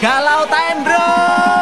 Galau Tendro.